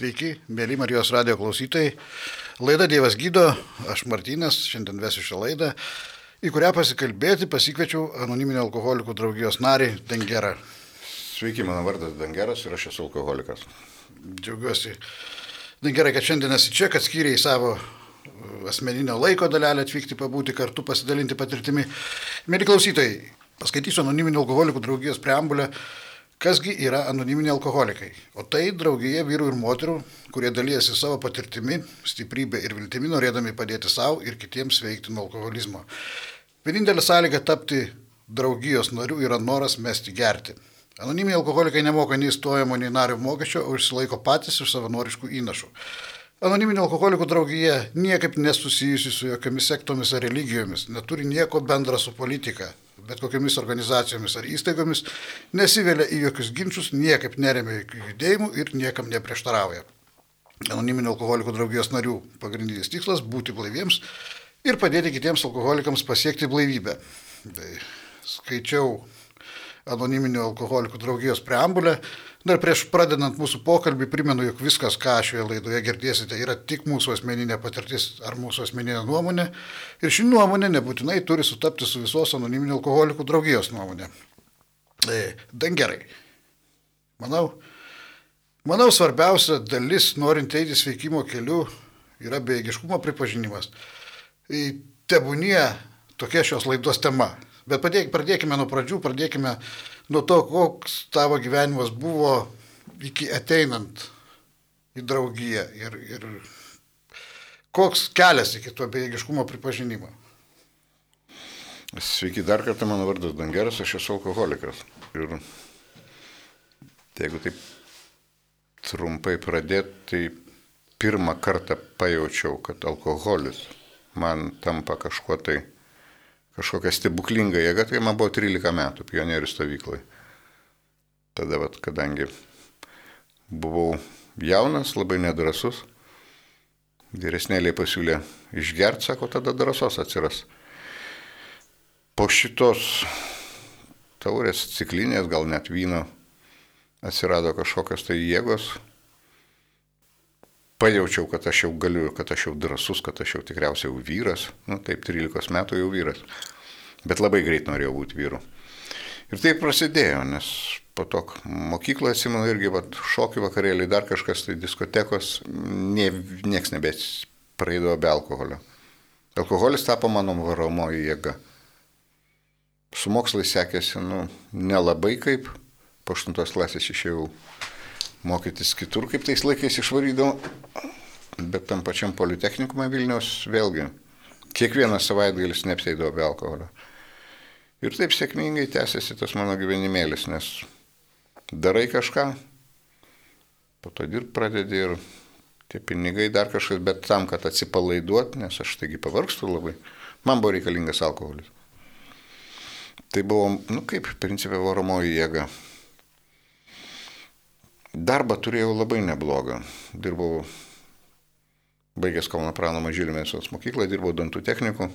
Sveiki, mėly Marijos radio klausytojai. Laida Dievas gydo, aš Martynas, šiandien vesiu šią laidą, į kurią pasikalbėti pasikviečiau anoniminio alkoholikų draugijos narį Dengerą. Sveiki, mano vardas Dengeras ir aš esu alkoholikas. Džiaugiuosi. Dengerai, kad šiandien esi čia, kad skyriai savo asmeninio laiko dalelę atvykti, pabūti kartu, pasidalinti patirtimi. Mėly klausytojai, paskaitysiu anoniminio alkoholikų draugijos preambulę Kasgi yra anoniminiai alkoholikai? O tai draugija vyrų ir moterų, kurie dalyjasi savo patirtimi, stiprybė ir viltimi, norėdami padėti savo ir kitiems veikti nuo alkoholizmo. Vienintelė sąlyga tapti draugijos nariu yra noras mesti gerti. Anoniminiai alkoholikai nemoka nei stojamo, nei nario mokesčio, o išsilaiko patys iš savanoriškų įnašų. Anoniminio alkoholikų draugija niekaip nesusijusi su jokiamis sektomis ar religijomis, neturi nieko bendra su politika, bet kokiamis organizacijomis ar įstaigomis, nesivelia į jokius ginčius, niekaip neremia jokių judėjimų ir niekam neprieštarauja. Anoniminio alkoholikų draugijos narių pagrindinis tikslas - būti blaiviems ir padėti kitiems alkoholikams pasiekti blaivybę. Tai skaičiau anoniminio alkoholikų draugijos preambulę. Dar prieš pradedant mūsų pokalbį primenu, jog viskas, ką šioje laidoje girdėsite, yra tik mūsų asmeninė patirtis ar mūsų asmeninė nuomonė. Ir ši nuomonė nebūtinai turi sutapti su visos anoniminio alkoholikų draugijos nuomonė. E, Dan gerai. Manau, manau, svarbiausia dalis, norint eiti sveikimo keliu, yra bejėgiškumo pripažinimas. E, tebūnie tokia šios laidos tema. Bet padėk, pradėkime nuo pradžių, pradėkime nuo to, koks tavo gyvenimas buvo iki ateinant į draugiją ir, ir koks kelias iki to bejėgiškumo pripažinimo. Sveiki, dar kartą mano vardas Dangeras, aš esu alkoholikas. Ir jeigu taip trumpai pradėti, tai pirmą kartą pajaučiau, kad alkoholis man tampa kažkuo tai kažkokia stebuklinga jėga, tai man buvo 13 metų pionierių stovyklai. Tada, vat, kadangi buvau jaunas, labai nedrasus, vyresnėliai pasiūlė išgerti, sako, tada drąsos atsiras. Po šitos taurės ciklinės, gal net vyno, atsirado kažkokios tai jėgos, pajaučiau, kad aš jau galiu, kad aš jau drasus, kad aš jau tikriausiai jau vyras, nu taip, 13 metų jau vyras, bet labai greit norėjau būti vyru. Ir taip prasidėjo, nes po to mokykloje atsimenu irgi vat, šokių vakarėlį, dar kažkas, tai diskotekos, nie, nieks nebės praeidavo be alkoholio. Alkoholis tapo mano varomoji jėga. Su mokslai sekėsi, nu, nelabai kaip, po 8 klasės išėjau mokytis kitur, kaip tais laikais išvarydavau, bet tam pačiam Politechnikume Vilnius vėlgi kiekvienas savaitgalis neapsėdavo be alkoholio. Ir taip sėkmingai tęsiasi tas mano gyvenimėlis, nes darai kažką, po to dirb pradedi ir tie pinigai dar kažkas, bet tam, kad atsipalaiduot, nes aš taigi pavargstu labai, man buvo reikalingas alkoholis. Tai buvo, nu kaip, principė varomoji jėga. Darbą turėjau labai neblogą. Dirbau, baigęs Kauno Prano Mažylį mėsos mokyklą, dirbau dantų techniku.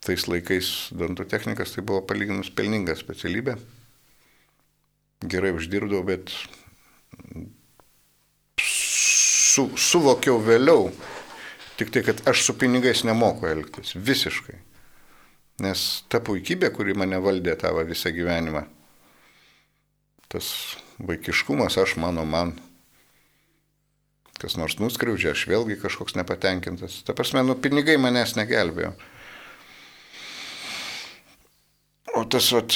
Tais laikais dantų technikas tai buvo palyginus pelninga specialybė. Gerai uždirbdavau, bet su, suvokiau vėliau, tik tai, kad aš su pinigais nemoku elgtis. Visiškai. Nes ta puikybė, kuri mane valdė tavo visą gyvenimą, tas vaikiškumas, aš mano man. Kas nors nuskriaudžia, aš vėlgi kažkoks nepatenkintas. Ta prasme, nu, pinigai manęs negelbėjo. O tas vat,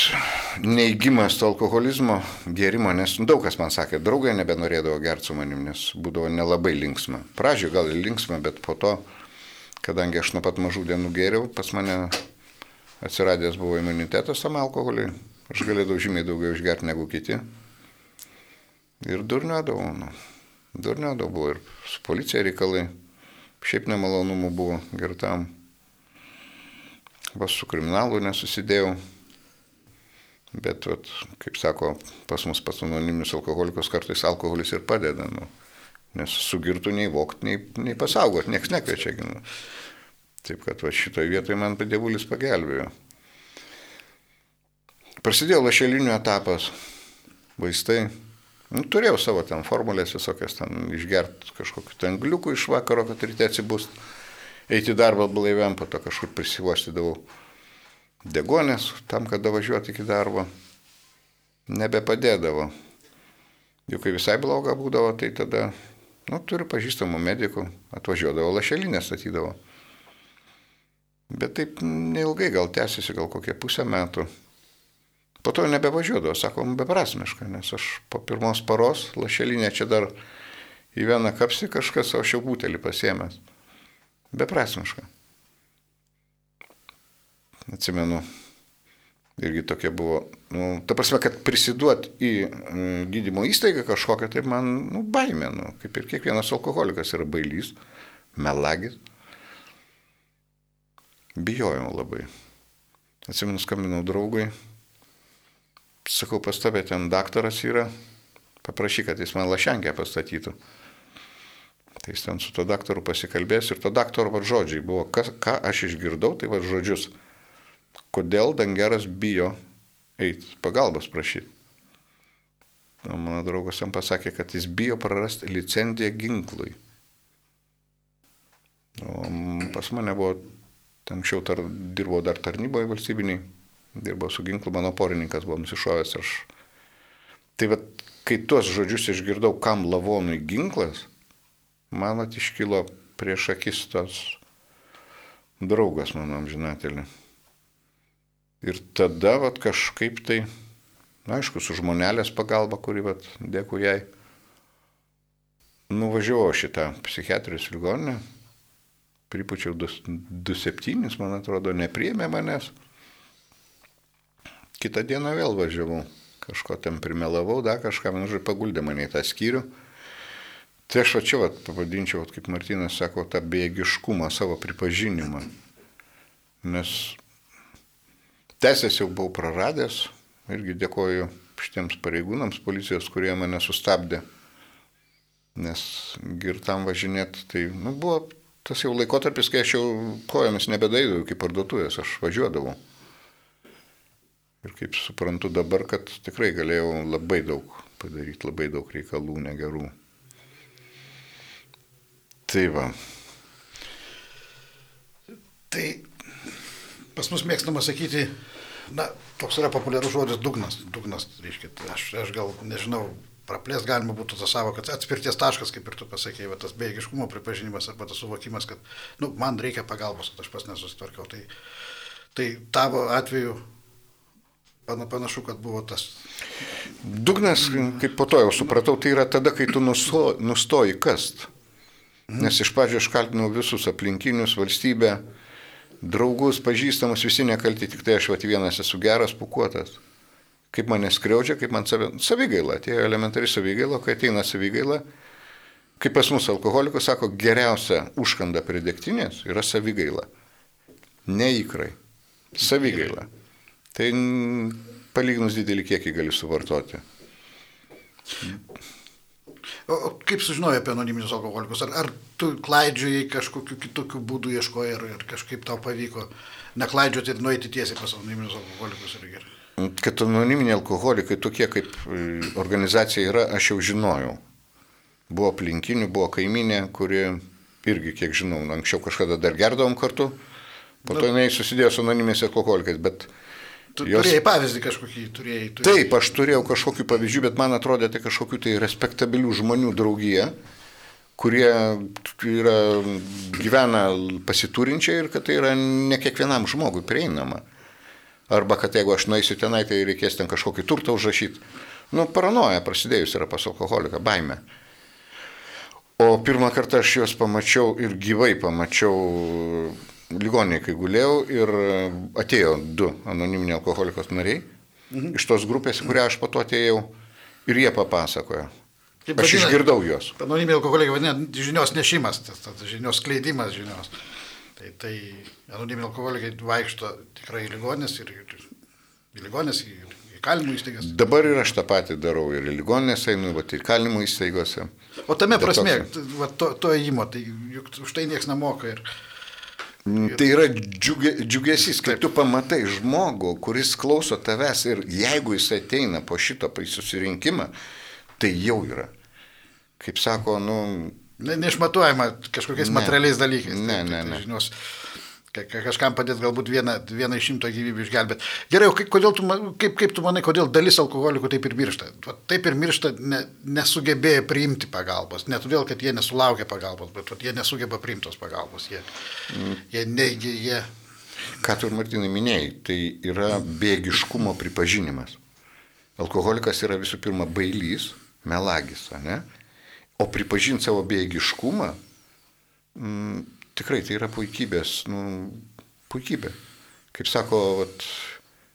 neįgymas to alkoholizmo, gerimo, nes daug kas man sakė, draugai nebenorėdavo gerti su manim, nes būdavo nelabai linksma. Pradžioje gal ir linksma, bet po to, kadangi aš nuo pat mažų dienų geriau, pas mane atsiradęs buvo imunitetas tam alkoholiui, aš galėdavau žymiai daugiau išgerti negu kiti. Ir durniodavau, nu. Durniodavau buvo ir su policija reikalai. Šiaip nemalonumų buvo gertam. Vas su kriminalu nesusidėjau. Bet, vat, kaip sako, pas mus pas anoniminius alkoholikus kartais alkoholis ir padeda. Nu. Nes su girtu nei vokti, nei, nei pasaugot, nieks nekviečia. Nu. Taip kad va, šitoje vietoje man padėvulis pagelbėjo. Prasidėjo lašelinių etapas, vaistai, Nu, turėjau savo ten formulės visokias, ten išgerti kažkokiu ten gliukų iš vakaro, kad ryte atsibūst, eiti darbą blaiviam, po to kažkur prisiuostydavau degonės tam, kad važiuoti iki darbo. Nebepadėdavo. Juk kai visai bloga būdavo, tai tada, nu, turiu pažįstamų medikų, atvažiuodavo lašelinę statydavo. Bet taip neilgai, gal tęsiasi, gal kokie pusę metų. Po to nebevažiuodavo, sakom, beprasmiška, nes aš po pirmos paros lašelinė čia dar į vieną kapsi kažkas, o aš jau būtelį pasiemęs. Beprasmiška. Atsimenu, irgi tokia buvo, nu, ta prasme, kad prisiduot į mm, gydymo įstaigą kažkokią, tai man, nu, baimė, nu, kaip ir kiekvienas alkoholikas yra bailys, melagis. Bijojau labai. Atsimenu, skambinau draugui, sakau, pas tavę ten daktaras yra, paprašyk, kad jis man lašenkę pastatytų. Tai jis ten su to daktaru pasikalbės ir to daktaro va žodžiai buvo, kas, ką aš išgirdau, tai va žodžius, kodėl dangeras bijo eiti pagalbos prašyti. O mano draugas jam pasakė, kad jis bijo prarasti licenciją ginklui. O pas mane buvo, anksčiau tar, dirbau dar tarnyboje valstybiniai, dirbau su ginklu, mano porininkas buvo nusišovęs. Aš... Tai vad, kai tuos žodžius išgirdau, kam lavonui ginklas, man atiškilo prieš akis tas draugas mano amžinatelį. Ir tada vat, kažkaip tai, na, aišku, su žmonelės pagalba, kuri, vat, dėkui jai, nuvažiavau šitą psichiatrijos ligoninę, pripučiau 2,7, man atrodo, nepriemė manęs. Kitą dieną vėl važiavau, kažko ten primelavau, dar kažką, man žodžiu, paguldė mane į tą skyrių. Tai aš va čia vat, pavadinčiau, vat, kaip Martinas sako, tą bėgiškumą, savo pripažinimą. Nes teisės jau buvau praradęs, irgi dėkoju šitiems pareigūnams policijos, kurie mane sustabdė. Nes girtam važinėti, tai nu, buvo tas jau laikotarpis, kai aš jau kojomis nebedaidavau iki parduotuvės, aš važiuodavau. Ir kaip suprantu dabar, kad tikrai galėjau labai daug padaryti, labai daug reikalų negerų. Tai va. Tai pas mus mėgstama sakyti, na, toks yra populiarus žodis dugnas. Dugnas, reiškia, tai aš, aš gal nežinau, praplės galima būtų tą savo, kad atspirties taškas, kaip ir tu pasakėjai, va, tas bejėgiškumo pripažinimas arba tas suvokimas, kad, nu, man reikia pagalbos, kad aš pas nesusitvarkiau. Tai, tai tavo atveju Panašu, kad buvo tas. Dugnas, kaip po to jau supratau, tai yra tada, kai tu nusto, nustoji kast. Nes iš pradžio aš kaltinau visus aplinkinius, valstybę, draugus, pažįstamus, visi nekalti, tik tai aš vat vienas esu geras, pukuotas. Kaip mane skriaudžia, kaip man savi, savigaila, tie elementari savigaila, kai ateina savigaila, kaip pas mus alkoholikas sako, geriausia užkanda prie degtinės yra savigaila. Neįkrai. Savigaila. Tai palyginus didelį kiekį gali suvartoti. O kaip sužinojai apie anoniminius alkoholikus? Ar, ar tu klaidžiojai kažkokiu kitokiu būdu ieškojai ir, ir kažkaip tau pavyko neklaidžioti ir nueiti tiesiai pas anoniminius alkoholikus ir gerai? Kad anoniminiai alkoholikai tokie kaip e, organizacija yra, aš jau žinojau. Buvo aplinkinių, buvo kaiminė, kuri irgi, kiek žinau, anksčiau kažkada dar gerdavom kartu, po to jinai susidėjo su anoniminiais alkoholikais, bet Tu jos... turėjai pavyzdį kažkokį, turėjai, turėjai. Taip, aš turėjau kažkokių pavyzdžių, bet man atrodė tai kažkokių tai respektabilių žmonių draugija, kurie yra, gyvena pasiturinčiai ir kad tai yra ne kiekvienam žmogui prieinama. Arba kad jeigu aš nueisiu tenai, tai reikės ten kažkokį turtą užrašyti. Nu, paranoja prasidėjus yra pas alkoholiką, baime. O pirmą kartą aš juos pamačiau ir gyvai pamačiau ligoninėje, kai guliau ir atėjo du anoniminiai alkoholikos nariai mhm. iš tos grupės, kurią aš po to atėjau ir jie papasakojo. Kaip aš vadina, išgirdau juos. Anoniminiai alkoholikai vadina žinios nešimas, tas, tas žinios skleidimas žinios. Tai, tai anoniminiai alkoholikai vaikšto tikrai į ligoninės ir, ir į ligoninės, į, į kalinimo įstaigas. Dabar ir aš tą patį darau ir į ligoninės einu, ir į kalinimo įstaigose. O tame prasme, to, to įimo, tai juk už tai niekas nemoka. Ir... Mm, tai yra džiugė, džiugesys, kai tu pamatai žmogų, kuris klauso tavęs ir jeigu jis ateina po šito susirinkimą, tai jau yra. Kaip sako, nu... Ne, neišmatuojama kažkokiais Ne. materialiais dalykais. Ne, Tai- ne, tai ne. Žinios, ka- ka- kažkam padėti galbūt vieną, vieną iš šimto gyvybių išgelbėti. Gerai, o kaip, tu, kaip, kaip tu manai, kodėl dalis alkoholikų taip ir miršta? Taip ir miršta ne, nesugebėję priimti pagalbos. Ne todėl, kad jie nesulaukia pagalbos, bet vat, jie nesugeba priimti tos pagalbos. Jie, Mm. jie neigia, jie... Ką tu ir Martinai minėjai, tai yra bėgiškumo pripažinimas. Alkoholikas yra visų pirma bailys, melagis, ne? O pripažinti savo bėgiškumą, mm, tikrai tai yra puikybės, nu, puikybė. Kaip sako vat,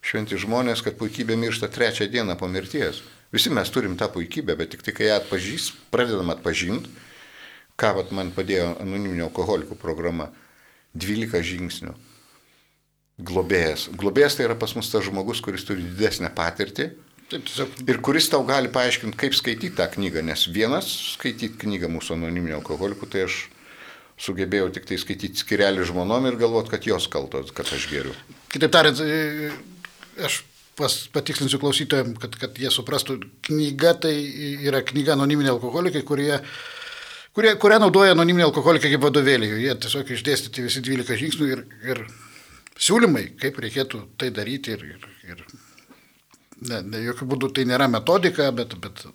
šventi žmonės, kad puikybė miršta trečią dieną po mirties. Visi mes turim tą puikybę, bet tik tai kai ją atpažys, pradedam atpažinti, ką vat, man padėjo anoniminio alkoholikų programa, 12 žingsnių globėjas. Globėjas tai yra pas mus tas žmogus, kuris turi didesnę patirtį Taip, tiesiog, ir kuris tau gali paaiškinti, kaip skaityti tą knygą, nes vienas skaityti knygą mūsų anoniminio alkoholikų, tai aš sugebėjau tik tai skaityti skirelį žmonom ir galvot, kad jos kaltos, kad aš geriu. kitaip tariant, e, aš pas, patikslinsiu klausytojams, kad, kad jie suprastų, knyga tai yra knyga anoniminiai alkoholikai, kurie kurie, kurią naudoja anoniminiai alkoholikai kaip vadovėlį. Jie tiesiog išdėstyti visi 12 žingsnių ir, ir siūlymai, kaip reikėtų tai daryti. Ir, ir, ir ne, ne, jokių būdų tai nėra metodika, bet, bet,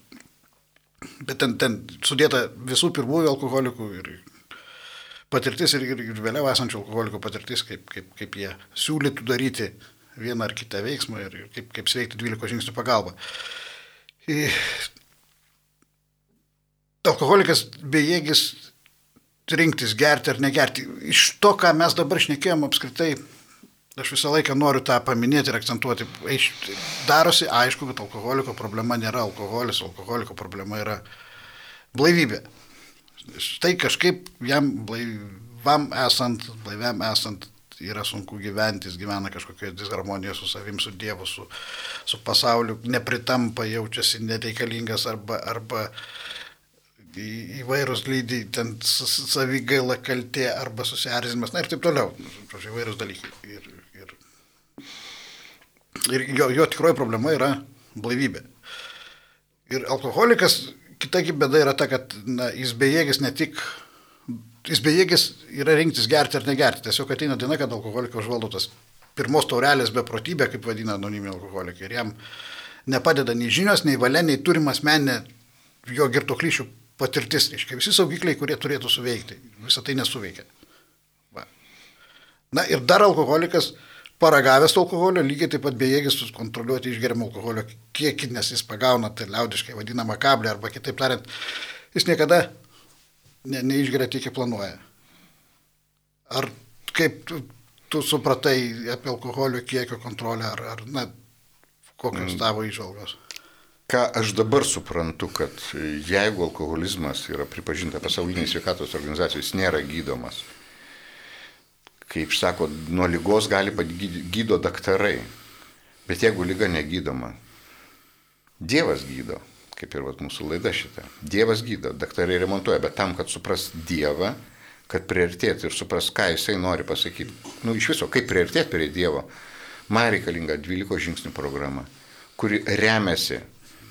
bet ten, ten sudėta visų pirmųjų alkoholikų ir patirtis ir, ir, ir vėliau esančių alkoholikų patirtis, kaip, kaip, kaip jie siūlytų daryti vieną ar kitą veiksmą ir, kaip, kaip sveikti 12 žingsnių pagalba. I, alkoholikas bejėgis rinktis gerti ar negerti. Iš to, ką mes dabar šnekėjom apskritai, aš visą laiką noriu tą paminėti ir akcentuoti. Darosi aišku, kad alkoholiko problema nėra alkoholis, alkoholiko problema yra blaivybė. Štai kažkaip jam blaivam esant, blaiviam esant yra sunku gyventi, jis gyvena kažkokioje disharmonijoje su savim, su Dievu, su, su pasauliu, nepritampa, jaučiasi nereikalingas arba, arba įvairūs lygiai, ten savigaila kaltė arba susierzinimas, na ir taip toliau, žodžiu, įvairūs dalykai. Ir, ir, ir jo, jo tikroji problema yra blaivybė. Ir alkoholikas, kitagi bėda yra ta, kad na, jis bejėgis ne tik, jis bejėgis yra rinktis gerti ar negerti, tiesiog ateina diena, kad alkoholikas užvaldo tas pirmos taurelės beprotybė, kaip vadina anoniminiai alkoholikai. Ir jam nepadeda nei žinios, nei valia, nei turimas meninė jo girtuklyšių patirtis. Reiškia, visi saugikliai, kurie turėtų suveikti, visą tai nesuveikia. Va. Na ir dar alkoholikas, paragavęs alkoholio, lygiai taip pat bejėgis kontroliuoti išgeriamą alkoholio kiekį, nes jis pagauna, tai liaudiškai vadinama kablė, arba kitaip tariant, jis niekada ne, neišgeria tiek, kiek planuoja. Ar kaip tu, tu supratai apie alkoholio kiekio kontrolę, ar, ar na, kokios tavo išvalgos? Ką aš dabar suprantu, kad jeigu alkoholizmas yra pripažinta pasaulinės sveikatos organizacijos, jis nėra gydomas. Kaip sako, nuo lygos gali gydo daktarai. Bet jeigu lyga negydoma, Dievas gydo, kaip ir vat, mūsų laida šita. Dievas gydo, daktarai remontuoja, bet tam, kad supras Dievą, kad priartėti ir supras, ką jisai nori pasakyti. Nu, iš viso, kaip priartėti prie Dievo, man reikalinga 12 žingsnių programa, kuri remiasi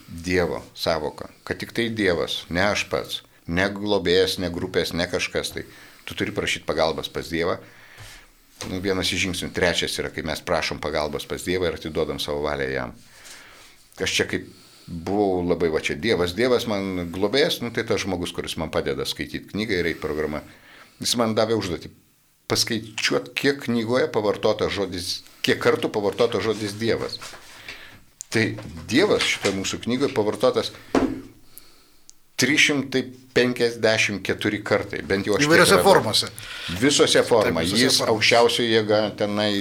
Dievo savoka, kad tik tai Dievas, ne aš pats, ne globėjas, ne grupės, ne kažkas, tai tu turi prašyti pagalbos pas Dievą. Nu, vienas iš žingsnių, trečias yra, kai mes prašom pagalbos pas Dievą ir atiduodam savo valią jam. Aš čia kaip buvau labai va čia Dievas, Dievas man globėjas, nu, tai tas žmogus, kuris man padeda skaityti knygą ir eiti programą. Jis man davė užduotį paskaičiuoti, kiek knygoje pavartota žodis, kiek kartų pavartota žodis Dievas. Tai Dievas šitoje mūsų knygoje pavartotas 354 kartai, bent jau aš. Įvairiose formose. Visose formose. Taip, Jis formose. aukščiausia jėga, tenai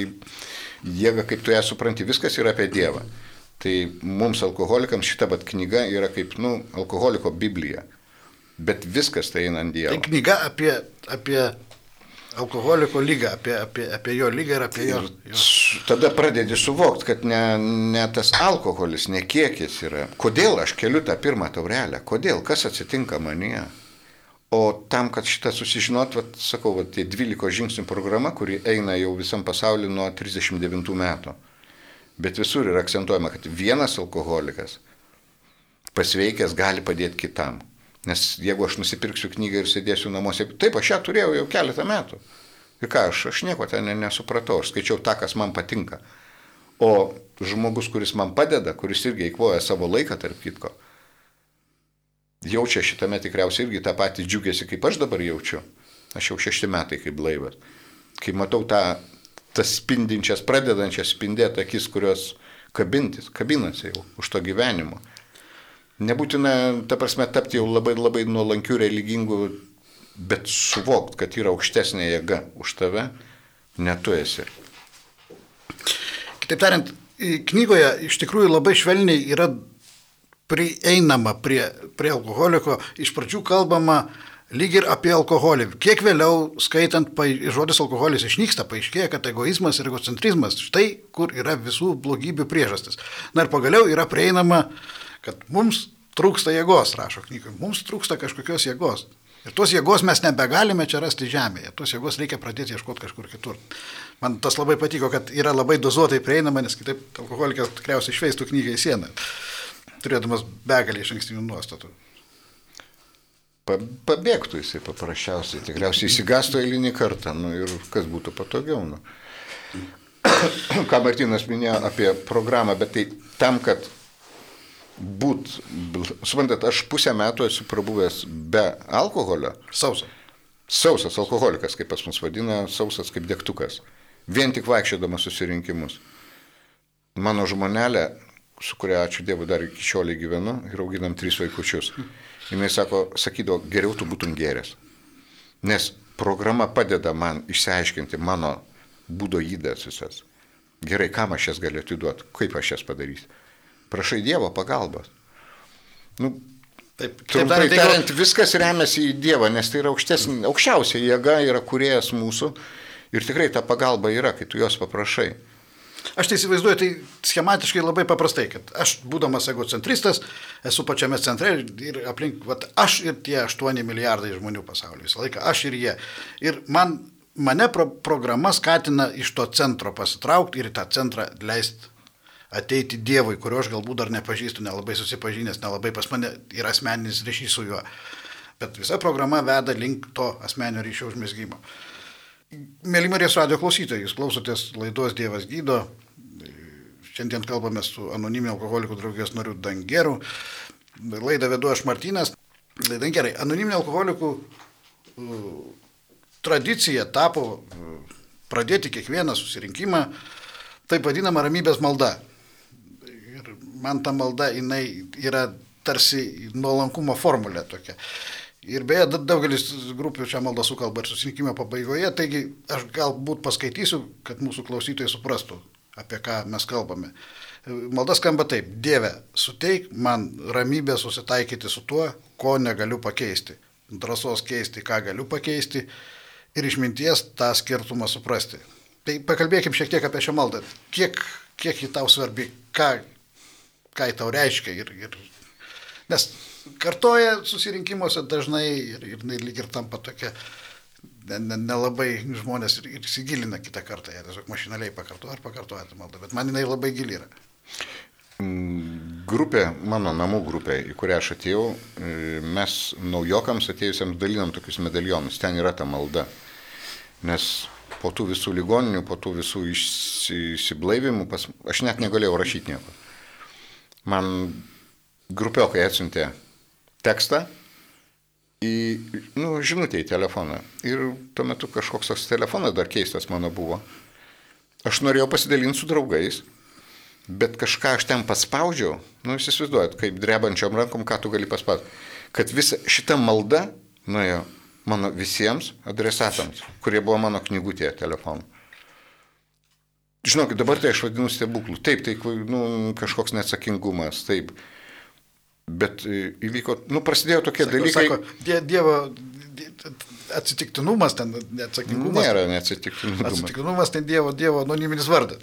jėga, kaip tu ją supranti, viskas yra apie Dievą. Tai mums alkoholikams šita bat knyga yra kaip, nu, alkoholiko Biblija. Bet viskas tai eina ant Dievo. Tai knyga apie, apie alkoholiko lygą, apie, apie, apie jo lygą ir apie jo. jo. Tada pradedi suvokti, kad ne, ne tas alkoholis, ne kiekis yra. Kodėl aš keliu tą pirmą taurelę? Kodėl? Kas atsitinka manyje? O tam, kad šitą susižinot, vat, sakau, vat, tie 12 žingsnių programa, kuri eina jau visam pasauliu nuo 39 metų. Bet visur yra akcentuojama, kad vienas alkoholikas, pasveikęs gali padėti kitam. Nes jeigu aš nusipirksiu knygą ir sėdėsiu namuose, taip, aš ją turėjau jau keletą metų. Ir ką, aš, aš nieko ten nesupratau, aš skaičiau tą, kas man patinka. O žmogus, kuris man padeda, kuris irgi eikvoja savo laiką, tarp kitko, jaučia šitame tikriausiai irgi tą patį džiugėsi, kaip aš dabar jaučiu. Aš jau šešti metai kaip blaivas. Kai matau tą, tas spindinčias, pradedančias spindėti akis, kurios kabintis, kabinasi jau už to gyvenimo. Nebūtina, ta prasme, tapti jau labai labai nuolankių, religingų, bet suvokt, kad yra aukštesnė jėga už tave, netu esi. Kitaip tariant, knygoje iš tikrųjų labai švelniai yra prieinama prie, prie alkoholiko. Iš pradžių kalbama lyg ir apie alkoholį. Kiek vėliau, skaitant, žodis alkoholis išnyksta, paaiškėja, kad egoizmas ir egocentrizmas štai kur yra visų blogybių priežastis. Na ir pagaliau yra prieinama kad mums trūksta jėgos, rašo knygoje, mums trūksta kažkokios jėgos. Ir tos jėgos mes nebegalime čia rasti žemėje, tos jėgos reikia pradėti ieškoti kažkur kitur. Man tas labai patiko, kad yra labai dozuotai prieinama, nes kitaip alkoholikas tikriausiai išveistų knygą į sieną, turėdamas begalį iš ankstinių nuostatų. Pabėgtų jisai paprasčiausiai, tikriausiai įsigastų eilinį kartą, nu ir kas būtų patogiau. Nu. Ką Martinas minėjo apie programą, bet tai tam, kad būt, suprantat, aš pusę metų esu prabuvęs be alkoholio. Sausas. Sausas alkoholikas, kaip pas mus vadina, sausas kaip degtukas. Vien tik vaikščiodamas susirinkimus. Mano žmonelė, su kuria ačiū Dievui dar iki šioliai gyvenu ir auginam tris vaikučius. Jis sako, sakydavo, geriau tu būtum geręs. Nes programa padeda man išsiaiškinti mano būdo įdas visas. Gerai, kam aš jas galiu atiduoti, kaip aš jas padarysiu prašai Dievo pagalbos. Nu, Taip, trumpai tai tariant, viskas remiasi į Dievą, nes tai yra aukštesnė, aukščiausia jėga, yra kuriejas mūsų ir tikrai ta pagalba yra, kai tu jos paprašai. Aš tai įsivaizduoju, tai schematiškai labai paprastai, kad aš, būdamas egocentristas, esu pačiame centre ir aplink, vat, aš ir tie 8 milijardai žmonių pasaulyje visą laiką, aš ir jie. Ir man, mane pro, programa skatina iš to centro pasitraukti ir į tą centrą leisti ateiti Dievui, kurio aš galbūt dar nepažįstu, nelabai susipažinęs, nelabai pas mane yra asmeninis ryšys su juo. Bet visa programa veda link to asmenio ryšio užmėsgymo. Mėly Marijos radio klausytojai, jūs klausotės laidos Dievas gydo. Šiandien kalbame su anoniminio alkoholikų draugijos nariu Dangeru. Laidą vedu aš Martynas. Dangerai, anoniminio alkoholikų tradicija tapo pradėti kiekvieną susirinkimą taip vadinama ramybės malda man ta malda, jinai yra tarsi nuolankumo formulė tokia. Ir beje, daugelis grupių šią maldą sukalba ir susirinkimo pabaigoje, taigi aš galbūt paskaitysiu, kad mūsų klausytojai suprastų, apie ką mes kalbame. Malda skamba taip, Dieve, suteik man ramybę susitaikyti su tuo, ko negaliu pakeisti, drąsos keisti, ką galiu pakeisti ir išminties tą skirtumą suprasti. Tai pakalbėkim šiek tiek apie šią maldą. Kiek, kiek ji tau svarbi, ką, ką tau reiškia. Ir, ir, nes kartoja susirinkimuose dažnai ir, ir lyg ir tampa tokia, nelabai ne, ne žmonės ir, ir įsigilina kitą kartą, jie tiesiog mašinaliai pakartoja ar pakartoja tą maldą, bet man jinai labai gili yra. Mm, grupė, mano namų grupė, į kurią aš atėjau, e, mes naujokams atėjusiems dalinam tokius medalionus, ten yra ta malda. Nes po tų visų ligoninių, po tų visų išsiblaivimų, pas, aš net negalėjau rašyti nieko man grupiokai atsiuntė tekstą į, nu, žinutę į telefoną. Ir tuo metu kažkoks toks telefonas dar keistas mano buvo. Aš norėjau pasidalinti su draugais, bet kažką aš ten paspaudžiau, nu, jūs įsivaizduojat, kaip drebančiom rankom, ką tu gali paspausti. Kad visa šita malda nuėjo mano visiems adresatams, kurie buvo mano knygutėje telefonu. Žinokit, dabar tai aš vadinu stebuklų. Taip, tai nu, kažkoks neatsakingumas, taip. Bet e, įvyko, nu, prasidėjo tokie sako, dalykai. Sako, die, dievo atsitiktinumas ten, neatsakingumas. Nėra neatsitiktinumas. Atsitiktinumas ten Dievo, Dievo anoniminis vardas.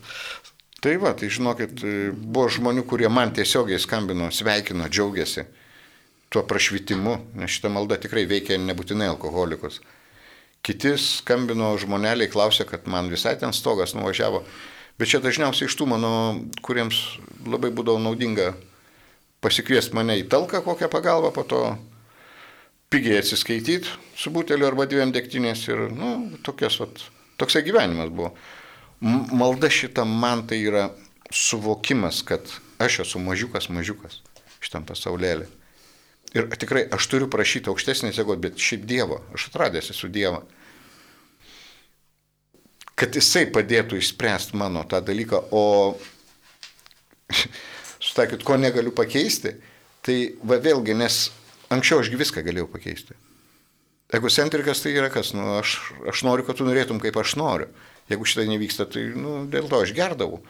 Tai va, tai žinokit, e, buvo žmonių, kurie man tiesiogiai skambino, sveikino, džiaugiasi tuo prašvitimu, nes šitą maldą tikrai veikia nebūtinai alkoholikus. Kiti skambino žmoneliai, klausė, kad man visai ten stogas nuvažiavo. Bet čia dažniausiai iš tų mano, kuriems labai būdavo naudinga pasikviesti mane į talką kokią pagalbą, po to pigiai atsiskaityti su buteliu arba dviem degtinės ir, nu, tokias, vat, toksai gyvenimas buvo. Malda šitą man tai yra suvokimas, kad aš esu mažiukas, mažiukas šitam pasaulėlį. Ir tikrai aš turiu prašyti aukštesnės jėgos, bet šiaip Dievo, aš atradęs esu Dievą. Kad jisai padėtų išspręsti mano tą dalyką, o sutakit, ko negaliu pakeisti, tai va vėlgi, nes anksčiau ašgi viską galėjau pakeisti. Egocentrikas tai yra kas, nu, aš, aš noriu, kad tu norėtum, kaip aš noriu. Jeigu šitai nevyksta, tai nu, dėl to aš gerdavau.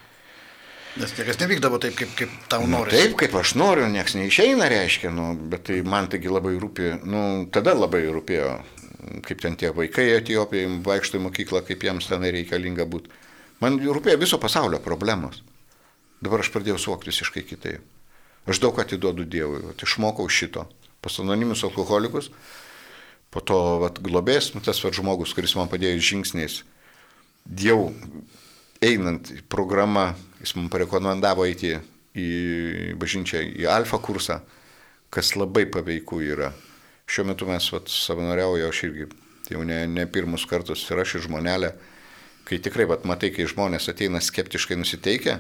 Nes niekas nevykdavo taip, kaip, kaip tau nu, nori. Taip, kaip aš noriu, niekas neišeina, reiškia, nu, bet tai man taigi labai rūpi, nu, tada labai rūpėjo, kaip ten tie vaikai Etijopijai vaikšto į mokyklą, kaip jiems ten reikalinga būti. Man rūpėjo viso pasaulio problemos. Dabar aš pradėjau suvokti visiškai kitaip. Aš daug atiduodu Dievui, vat, išmokau šito. Pas anonimius alkoholikus, po to vat, globės, nu, tas vat, žmogus, kuris man padėjo žingsniais, jau einant į programą, jis man parekomendavo eiti į bažnyčią, į alfa kursą, kas labai paveiku yra. Šiuo metu mes savanoriauju, aš irgi jau ne, ne pirmus kartus ir aš ir žmonelė, kai tikrai vat, matai, kai žmonės ateina skeptiškai nusiteikę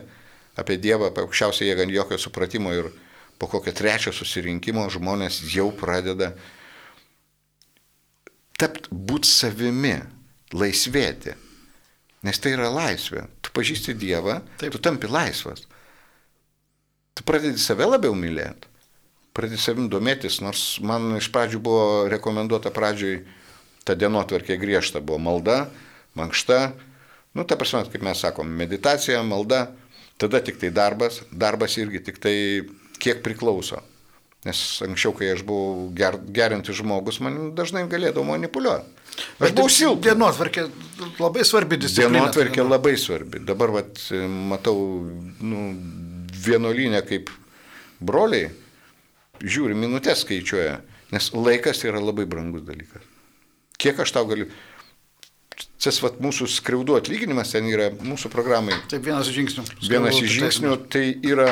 apie Dievą, apie aukščiausią jėgą, jokio supratimo ir po kokio trečio susirinkimo žmonės jau pradeda tapti būti savimi, laisvėti. Nes tai yra laisvė. Tu pažįsti Dievą, Taip. tu tampi laisvas. Tu pradedi save labiau mylėti. Pradedi savim domėtis, nors man iš pradžių buvo rekomenduota pradžioj ta dienotvarkė griežta, buvo malda, mankšta, nu, ta prasme, kaip mes sakom, meditacija, malda, tada tik tai darbas, darbas irgi tik tai kiek priklauso. Nes anksčiau, kai aš buvau ger, gerintis žmogus, man dažnai galėdavo manipuliuoti. Aš buvau silpnas. Dienotvarkė labai svarbi disciplina. Dienotvarkė labai svarbi. Dabar vat, matau nu, vienolinę kaip broliai, žiūri, minutės skaičiuoja, nes laikas yra labai brangus dalykas. Kiek aš tau galiu. Tas vat, mūsų skriaudų atlyginimas ten yra mūsų programai. Taip, vienas iš žingsnių. Vienas iš žingsnių tai yra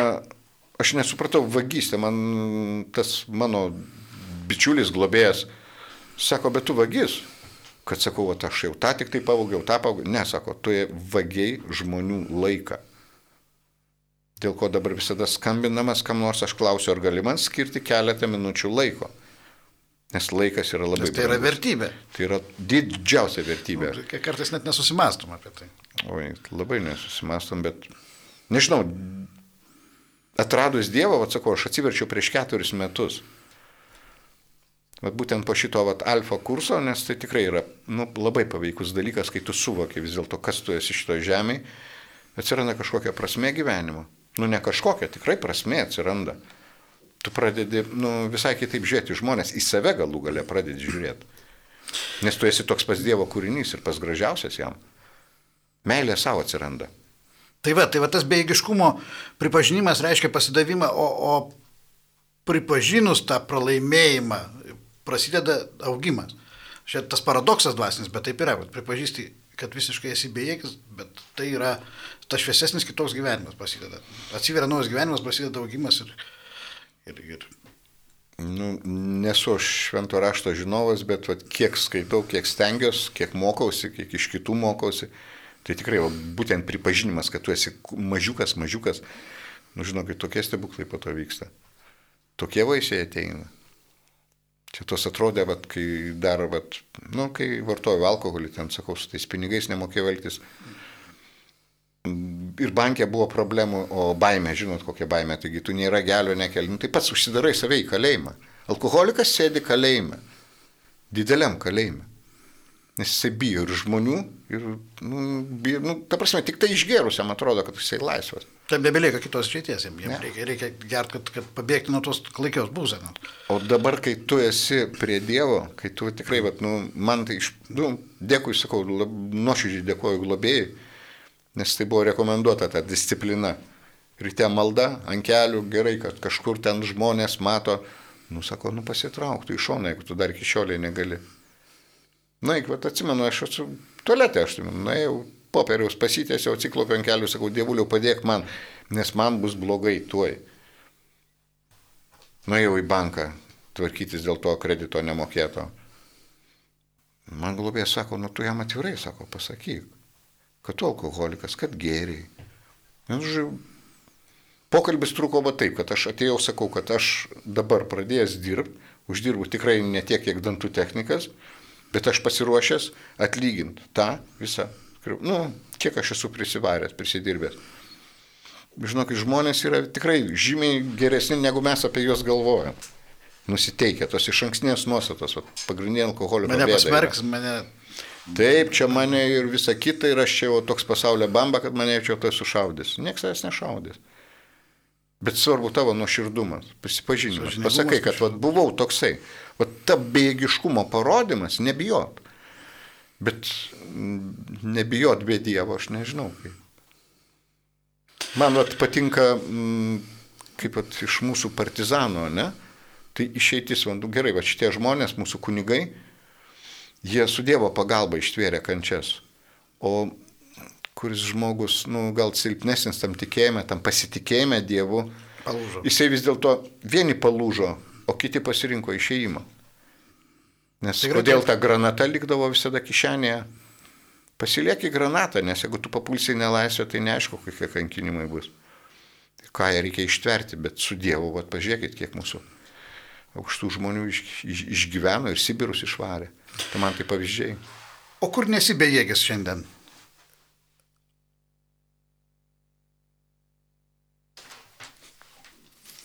aš nesupratau vagystę, man tas mano bičiulis globėjas sako, bet tu vagis. Kad sakau, o aš jau tą tik tai pavogiau, tą pavogiau. Ne, sako, tu vagiai žmonių laiką. Dėl ko dabar visada skambinamas, kam nors aš klausiu, ar gali man skirti keletą minučių laiko. Nes laikas yra labai... Nes tai yra vertybė. Tai yra didžiausia vertybė. Nu, kartais net nesusimastom apie tai. Oi, labai nesusimastom, bet nežinau, atradus Dievą, atsakau, aš atsiverčiau prieš keturis metus. Vat būtent po šito vat, alfa kurso, nes tai tikrai yra nu, labai paveikus dalykas, kai tu suvoki vis dėlto, kas tu esi šitoje žemėje, atsiranda kažkokia prasme gyvenimo. Nu ne kažkokia, tikrai prasme atsiranda. Tu pradedi nu, visai kitaip žiūrėti žmonės, į save galų gale pradedi žiūrėti. Nes tu esi toks pas Dievo kūrinys ir pas gražiausias jam. Meilė savo atsiranda. Tai va, tai va tas beigiškumo pripažinimas reiškia pasidavimą, o, o pripažinus tą pralaimėjimą prasideda augimas. Čia tas paradoksas dvasinis, bet taip yra, kad pripažįsti, kad visiškai esi bejėgis, bet tai yra tas šviesesnis kitoks gyvenimas prasideda. Atsiveria naujas gyvenimas, prasideda augimas ir... ir, ir Nu, nesu švento rašto žinovas, bet vat, kiek skaitau, kiek stengiuosi, kiek mokausi, kiek iš kitų mokausi, Tai tikrai, o būtent pripažinimas, kad tu esi mažiukas, mažiukas, nu žinokit, tokie stebuklai po to vyksta. Tokie vaisiai ateina. Čia tos atrodė, vat, kai dar, vat, nu, kai vartojau alkoholį, ten sakau, su tais pinigais nemokėjau elgtis. Ir bankė buvo problemų, o baime, žinot, kokia baime, taigi tu nėra gelio nekeli, nu, tai pats užsidarai savai į kalėjimą. Alkoholikas sėdi kalėjime, dideliam kalėjime. Nes jisai bijo ir žmonių, ir, nu, bijo, nu, ta prasme, tik tai išgerusiam atrodo, kad jisai laisvas. Taip nebelieka kitos išeities, jiems jiem reikia, reikia gerti, kad, kad pabėgti nuo tos klaikios būsenos. O dabar, kai tu esi prie Dievo, kai tu tikrai, vat, nu, man tai, iš, nu, dėkui, sakau, nuoširdžiai dėkoju globėjai, nes tai buvo rekomenduota ta disciplina. Ryte malda ant kelių, gerai, kad kažkur ten žmonės mato, nu, sako, nu, pasitrauktų iš šono, jeigu tu dar iki šioliai negali. Na, nu, bet atsimenu, aš esu tualete, aš nuėjau, popieriaus pasitėsiau, atsiklopė ant kelių, sakau, dievuliu padėk man, nes man bus blogai tuoj. nuėjau į banką tvarkytis dėl to kredito nemokėto. Man globėjas sako, nu tu jam atvirai, sako, pasakyk, kad tu alkoholikas, kad geriai. Nu, žodžiu, pokalbis truko va taip, kad aš atėjau, sakau, kad aš dabar pradėjęs dirbti, uždirbu tikrai ne tiek, kiek dantų technikas, bet aš pasiruošęs atlyginti tą visą, nu, kiek aš esu prisivaręs, prisidirbęs. Žinokit, žmonės yra tikrai žymiai geresni, negu mes apie juos galvojam nusiteikę, tos iš ankstinės nuostatos, pagrindinė alkoholio. Mane pasmerks, mane. Taip, čia mane ir visa kita ir aš čia jau toks pasaulio bamba, kad mane čia tai sušaudys. Niekas savęs nešaudys. Bet svarbu tavo nuoširdumas, prisipažinimas. Pasakai, kad vat, buvau toksai. Vat ta bėgiškumo parodimas, nebijot. Bet nebijot be Dievo, aš nežinau kaip. Man vat, patinka, kaip vat, iš mūsų partizano, ne? Tai išeitis, vandu, gerai, va šitie žmonės, mūsų kunigai, jie su Dievo pagalba ištvėrė kančias. O kuris žmogus, nu, gal silpnesnis tam tikėjime, tam pasitikėjime Dievu, palūžo. jisai vis dėlto vieni palūžo, o kiti pasirinko išėjimą. Nes Tikrai kodėl ta granata likdavo visada kišenėje? Pasilieki granatą, nes jeigu tu papulsi į nelaisvę, tai neaišku, kokie kankinimai bus. Ką jie reikia ištverti, bet su Dievu, vad pažiūrėkit, kiek mūsų aukštų žmonių iš, iš, išgyveno ir Sibirus išvarė. Tai man tai pavyzdžiai. O kur nesibejėgis šiandien?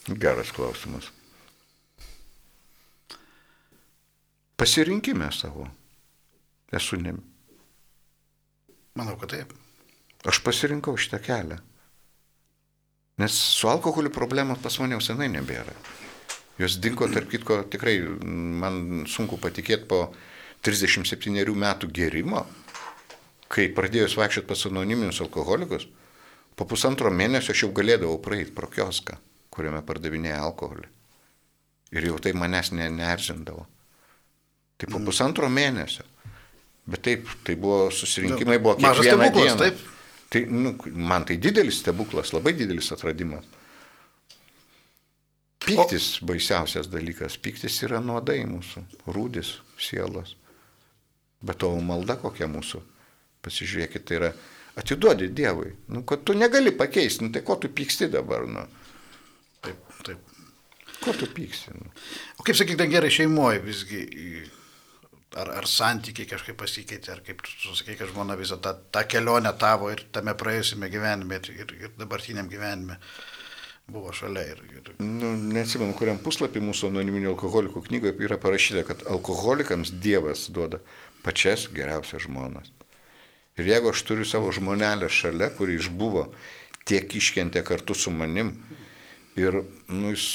Geras klausimas. Pasirinkime savo. Esu ne. Manau, kad taip. Aš pasirinkau šitą kelią. Nes su alkoholiu problemos pas mane jau senai nebėra. Jos dingo, tarp kitko, tikrai man sunku patikėti po 37 metų gerimo, kai pradėjus vaikščioti pas anoniminius alkoholikus, po pusantro mėnesio aš jau galėdavau praeiti pro kioską, kuriame pardavinėja alkoholį. Ir jau tai manęs ne, neerzindavo. Tai po mm. pusantro mėnesio. Bet taip, tai buvo susirinkimai, buvo kiekvieną dieną. Taip. Tai, nu, man tai didelis stebuklas, labai didelis atradimas. Piktis o... baisiausias dalykas. Piktis yra nuodai mūsų, rūdis sielos. Bet to malda kokia mūsų. Pasižiūrėkit, tai yra atiduodi Dievui. Nu, kad tu negali pakeisti, nu, tai ko tu pyksti dabar? Nu? Taip. Ko tu pyksti? Nu? O kaip sakykite, gerai šeimoje visgi, ar, ar santykiai kažkaip pasikeitė, ar kaip tu sakai, kad žmona visą tą, tą kelionę tavo ir tame praėjusiame gyvenime ir, ir, ir dabartiniam gyvenime buvo šalia. Ir, ir... Nu, neatsimenu, kuriam puslapį mūsų anoniminių alkoholikų knygoje yra parašyta, kad alkoholikams Dievas duoda pačias geriausias žmonas. Ir jeigu aš turiu savo žmonelę šalia, kuri išbuvo, tiek iškentė kartu su manim, ir nu, jūs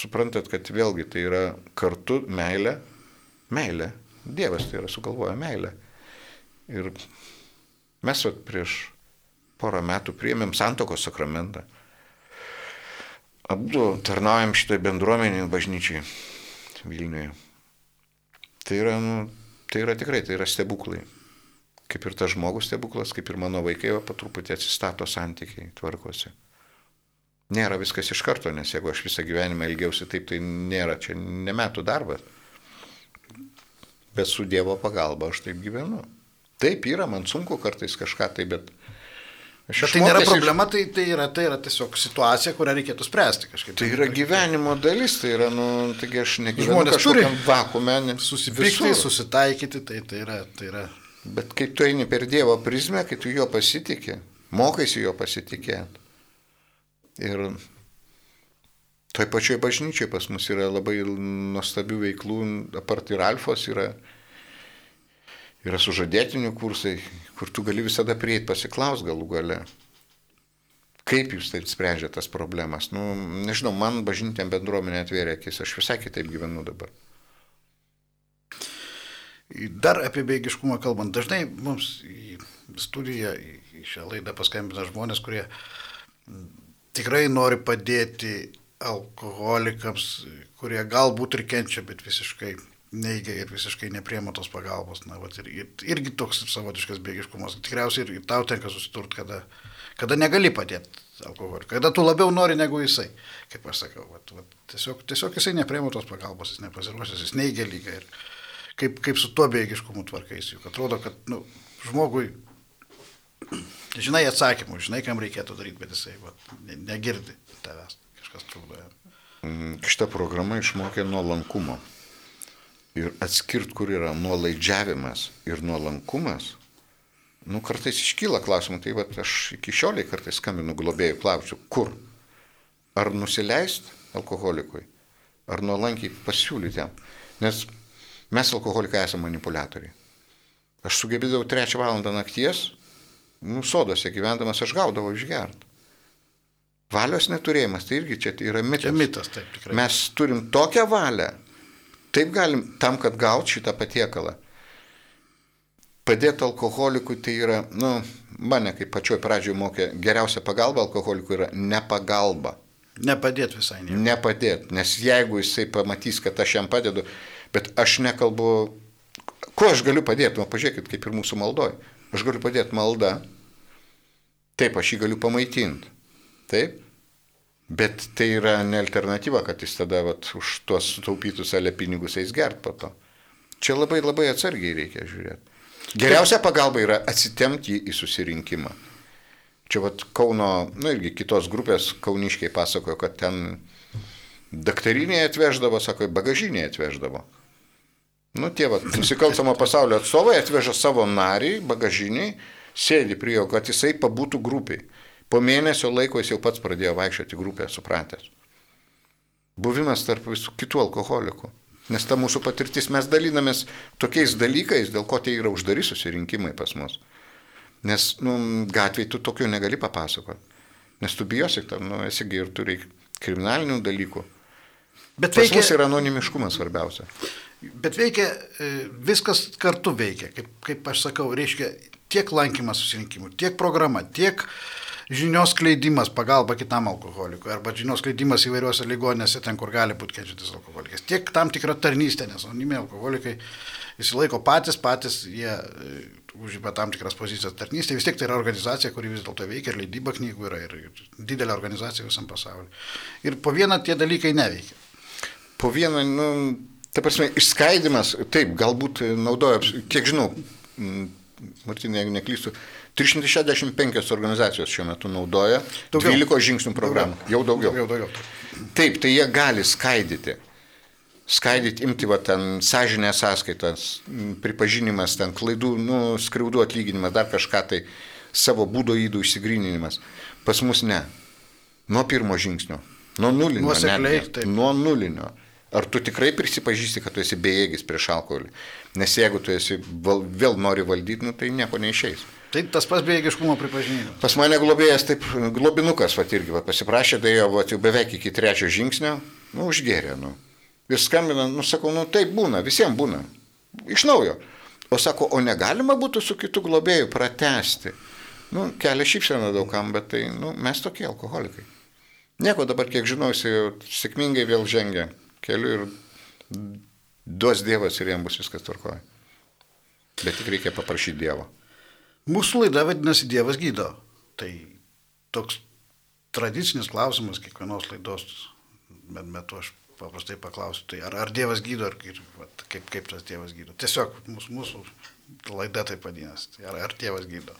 suprantat, kad vėlgi tai yra kartu meilė, meilė, Dievas tai yra sugalvoja meilę. Ir mes vat, prieš porą metų priėmėm santokos sakramentą. Abu tarnaujam šitoj bendruomeniai bažnyčiai Vilniuje. Tai yra, nu, tai yra tikrai, tai yra stebuklai. Kaip ir tas žmogus stebuklas, kaip ir mano vaikai, o patruputį atsistato santykiai, tvarkosi. Nėra viskas iš karto, nes jeigu aš visą gyvenimą ilgiausi taip, tai nėra, čia ne metų darbas. Bet su Dievo pagalba aš taip gyvenu. Taip yra, man sunku kartais kažką tai, bet Aš Bet tai nėra problema, tai, tai, yra, tai yra tiesiog situacija, kurią reikėtų spręsti kažkaip. Tai yra gyvenimo dalis, tai yra, nu, taigi aš negyvenu Žmonės turi vakume. Susipykti, susitaikyti, tai, tai, yra, tai yra. Bet kai tu eini per Dievo prizmę, kai tu juo pasitikė, mokaisi juo pasitikėti. Ir toj pačioj bažnyčiai pas mus yra labai nuostabių veiklų, apart ir alfos yra yra sužadėtinių kursai, kur tu gali visada prieiti pasiklaus galų gale. Kaip jūs taip sprendžiate tas problemas? Nu, nežinau, man bažnytėm bendruomenė atvėrė akis, aš visai kitaip gyvenu dabar. Dar apie beigiškumą kalbant, dažnai mums į studiją, į šią laidą paskambina žmonės, kurie tikrai nori padėti alkoholikams, kurie galbūt ir kenčia, bet visiškai neigia ir visiškai nepriema tos pagalbos. Na, vat, ir, ir, irgi toks savotiškas bėgiškumas. Tikriausiai ir tau tenka susidurti, kada Kada negali padėti alkoholiui, kada tu labiau nori negu jisai, kaip aš sakau. Vat, vat, tiesiog, tiesiog jisai neprieima tos pagalbos, jis nepasiruošęs, jis neigia lygą. Ir kaip, kaip su tuo beigiškumu tvarkais, juk atrodo, kad nu, žmogui žinai atsakymų, žinai, kam reikėtų daryti, bet jisai vat, negirdi tavęs, kažkas trukdo. Mm, šitą programą išmokė nuolankumo. Ir atskirt, kur yra nuolaidžiavimas ir nuolankumas, nu kartais iškyla klausimų, tai va aš iki šioliai kartais skambinu globėjų, klausiu, kur? Ar nusileist alkoholikui, ar nuolankiai pasiūlyti jam. Nes mes alkoholikai esame manipuliatoriai. Aš sugebėdavau trečią valandą nakties, nu, sodose gyvendamas aš gaudavau išgert. Valios neturėjimas, tai irgi čia yra mitas. Čia mitas, taip tikrai. Mes turim tokią valią, taip galim tam, kad gaut šitą patiekalą. Padėti alkoholikui tai yra, nu, mane kaip pačioj pradžioje mokė, geriausia pagalba alkoholikui yra nepagalba. Nepadėti visai nieko. Nepadėti, nes jeigu jisai pamatys, kad aš jam padedu, bet aš nekalbu, kuo aš galiu padėti, nu, pažiūrėkit, kaip ir mūsų maldoj. Aš galiu padėti maldą, taip, aš jį galiu pamaitinti Taip? Bet tai yra ne alternatyva, kad jis tada vat, už tuos sutaupytus ale pinigus eis gert po to. Čia labai labai atsargiai reikia žiūrėti. Geriausia pagalba yra atsitemti į susirinkimą. Čia vat Kauno, nu irgi kitos grupės kauniškiai pasakojo, kad ten daktariniai atveždavo, sako, bagažiniai atveždavo. Nu tie vat, nusikaltamo pasaulio atstovai atveža savo narį, bagažiniai, sėdi prie jo, kad jisai pabūtų grupiai. Po mėnesio laiko jis jau pats pradėjo vaikščioti grupę, supratęs. Buvimas tarp visų kitų alkoholikų. Nes ta mūsų patirtis, mes dalinamės tokiais dalykais, dėl ko tai yra uždari susirinkimai pas mus. Nes, nu, gatvėje tu tokių negali papasakoti. Nes tu bijosi tam, nu, esigi ir turi kriminalinių dalykų. Bet pas veikia, mus yra anonimiškumas svarbiausia. Bet veikia, e, viskas kartu veikia, kaip, kaip aš sakau, reiškia tiek lankymas susirinkimų, tiek programa, tiek žinios kleidimas, pagalba kitam alkoholikui, arba žinios kleidimas įvairiuose ligonėse, ten, kur gali būti kenčiantis alkoholikas. Tiek tam tikra tarnystė, nes anonimiai alkoholikai įsilaiko patys, patys jie e, užima tam tikras pozicijas tarnystė, vis tiek tai yra organizacija, kuri vis dėlto veikia ir leidyba knygų yra, ir didelė organizacija visam pasauliu. Ir po vieną tie dalykai neveikia. Po vieną, nu, ta prasme, išskaidimas, taip, galbūt naudoja, kiek žinau, Martinai, jeigu neklystu, 365 organizacijos šiuo metu naudoja daugiau. 12 žingsnių programą. Daugiau. Jau daugiau. daugiau, daugiau. Taip, tai jie gali skaidyti. Skaidyti, imti va ten sąžinės sąskaitas, pripažinimas, ten klaidų, nu, skriaudų atlyginimas, dar kažką tai, savo būdo įdų išsigryninimas. Pas mus ne. Nuo pirmo žingsnio. Nuo nulinio. Nuosekliai. Nuo nulinio. Ar tu tikrai prisipažįsti, kad tu esi bejėgis prieš alkoholį? Nes jeigu tu esi val, vėl nori valdyti, nu, tai nieko neišeis. Tai tas pats bejėgiškumo pripažinimas. Pas mane globėjas, taip, globinukas, va irgi va, pasiprašė, tai jau, va, jau beveik iki trečio žingsnio, nu, užgėrė, nu. Ir skambina, nu, sakau, nu, taip būna, visiems būna. Iš naujo. O sako, o negalima būtų su kitu globėju pratesti. Nu, kelia šypseną daugam, bet tai, nu, mes tokie alkoholikai. Nieko dabar, kiek žinau, jis sėkmingai vėl žengia keliu ir duos Dievas ir jam bus viskas tvarkoja. Bet tik reikia paprašyti Dievo. Mūsų laida vadinasi Dievas gydo. Tai toks tradicinis klausimas kiekvienos laidos metu aš paprastai paklausiu, tai ar, ar Dievas gydo, ar kaip, kaip, kaip tas Dievas gydo. Tiesiog mūsų, mūsų laida taip vadinasi. Tai ar, ar Dievas gydo.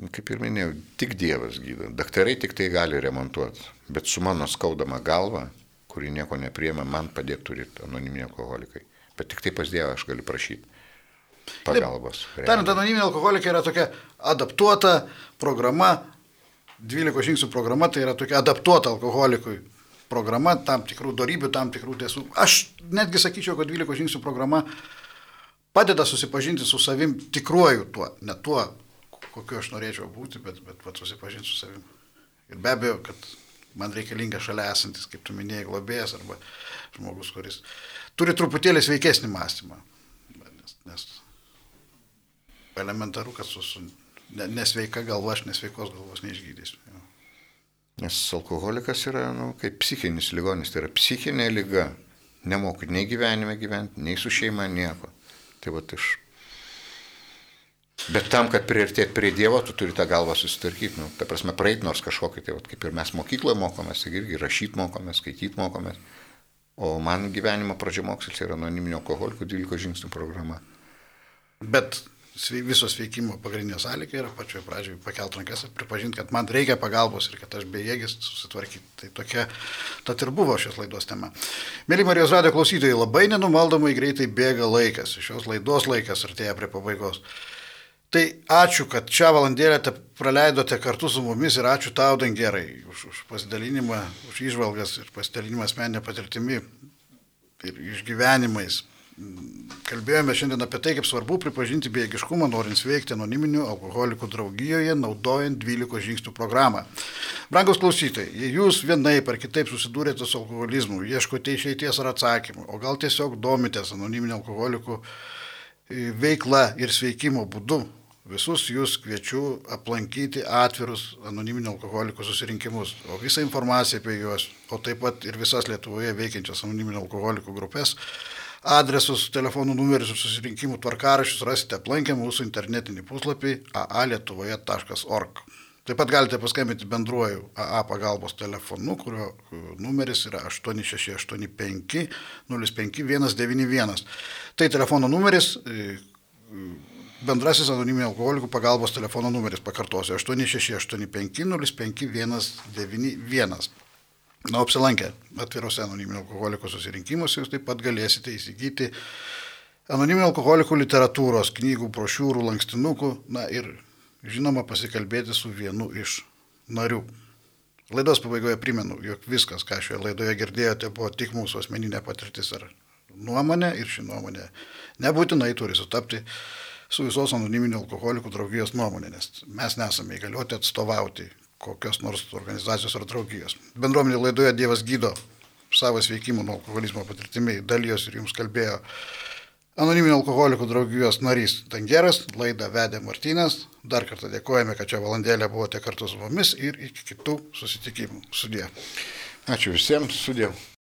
Nu, kaip ir minėjau, tik Dievas gydo. Daktarai tik tai gali remontuoti. Bet su mano skaudama galva, kuri nieko nepriema, man padėti turi anoniminiai alkoholikai. Bet tik tai pas Dievą aš galiu prašyti pagalbos. Tariant, anoniminiai alkoholikai yra tokia adaptuota programa, 12 žingsnių programa, tai yra tokia adaptuota alkoholikui programa, tam tikrų darybių, tam tikrų tiesų. Aš netgi sakyčiau, kad 12 žingsnių programa padeda susipažinti su savim tikruoju tuo, ne tuo, kokiu aš norėčiau būti, bet, bet pat susipažinti su savim. Ir be abejo, kad man reikalinga šalia esantis, kaip tu minėjai, globėjas arba žmogus, kuris turi truputėlį sveikesnį mąstymą. Nes, nes elementaru, kad su, su nesveika galva, aš nesveikos galvos neišgydysiu. Jo. Nes alkoholikas yra nu, kaip psichinis ligonis, tai yra psichinė lyga. Nemoku nei gyvenime gyventi, nei su šeima nieko. Tai va iš. Bet tam, kad priartėt prie Dievo, tu turi tą galvą susitvarkyti. Nu, ta prasme, praeit nors kažkokį, tai vat, kaip ir mes mokykloje mokomės, tai irgi rašyti mokomės, skaityti mokomės. O man gyvenimo pradžiamokslis yra anoniminio alkoholikų 12 žingsnių programa. Bet visos veikimo pagrindinė sąlyga yra pačioje pradžioje pakelt rankas ir pripažinti, kad man reikia pagalbos ir kad aš bejėgis susitvarkyti. Tai tokia, tad ir buvo šios laidos tema. Mėly Marijos Radio klausytojai, labai nenumaldomai greitai bėga laikas, šios laidos laikas artėja prie pabaigos. Tai ačiū, kad šią valandėlę praleidote kartu su mumis ir ačiū tau, Dangerai, už, už pasidalinimą, už išvalgas ir pasidalinimą asmeninę patirtimi ir išgyvenimais. Kalbėjome šiandien apie tai, kaip svarbu pripažinti bejėgiškumą, norint sveikti anoniminių alkoholikų draugijoje, naudojant 12 žingsnių programą. Brangus klausytojai, jei jūs vienaip ar kitaip susidūrėte su alkoholizmu, ieškote išeities ar atsakymų, o gal tiesiog domitės anoniminio alkoholikų e, veikla ir sveikimo būdu, Visus jūs kviečiu aplankyti atvirus anoniminio alkoholikų susirinkimus, o visą informaciją apie juos, o taip pat ir visas Lietuvoje veikiančias anoniminio alkoholikų grupės Adresus, telefonų numerius ir susirinkimų tvarkarašius rasite aplankę mūsų internetinį puslapį aalietuvoje.org. Taip pat galite paskambinti bendruoju AA pagalbos telefonu, kurio numeris yra 8685 05191. Tai telefono numeris, bendrasis anoniminio alkoholikų pagalbos telefono numeris, pakartosiu, 8685 05191. Na, apsilankę atvirose anoniminio alkoholiko susirinkimuose jūs taip pat galėsite įsigyti anoniminio alkoholikų literatūros, knygų, brošiūrų, lankstinukų, na ir žinoma pasikalbėti su vienu iš narių. Laidos pabaigoje primenu, jog viskas, ką šioje laidoje girdėjote, buvo tik mūsų asmeninė patirtis ar nuomonė ir ši nuomonė nebūtinai turi sutapti su visos anoniminio alkoholikų draugijos nuomonė, nes mes nesame įgalioti atstovauti kokios nors organizacijos ar draugijos. Bendruomenė laidoje Dievas gydo savo sveikimų nuo alkoholizmo patirtimi dalyjos ir jums kalbėjo Anoniminio alkoholikų draugijos narys Tangeras, laidą vedė Martynas. Dar kartą dėkojame, kad čia valandėlę buvote kartu su mumis ir iki kitų susitikimų. Sudė. Ačiū visiems, sudė.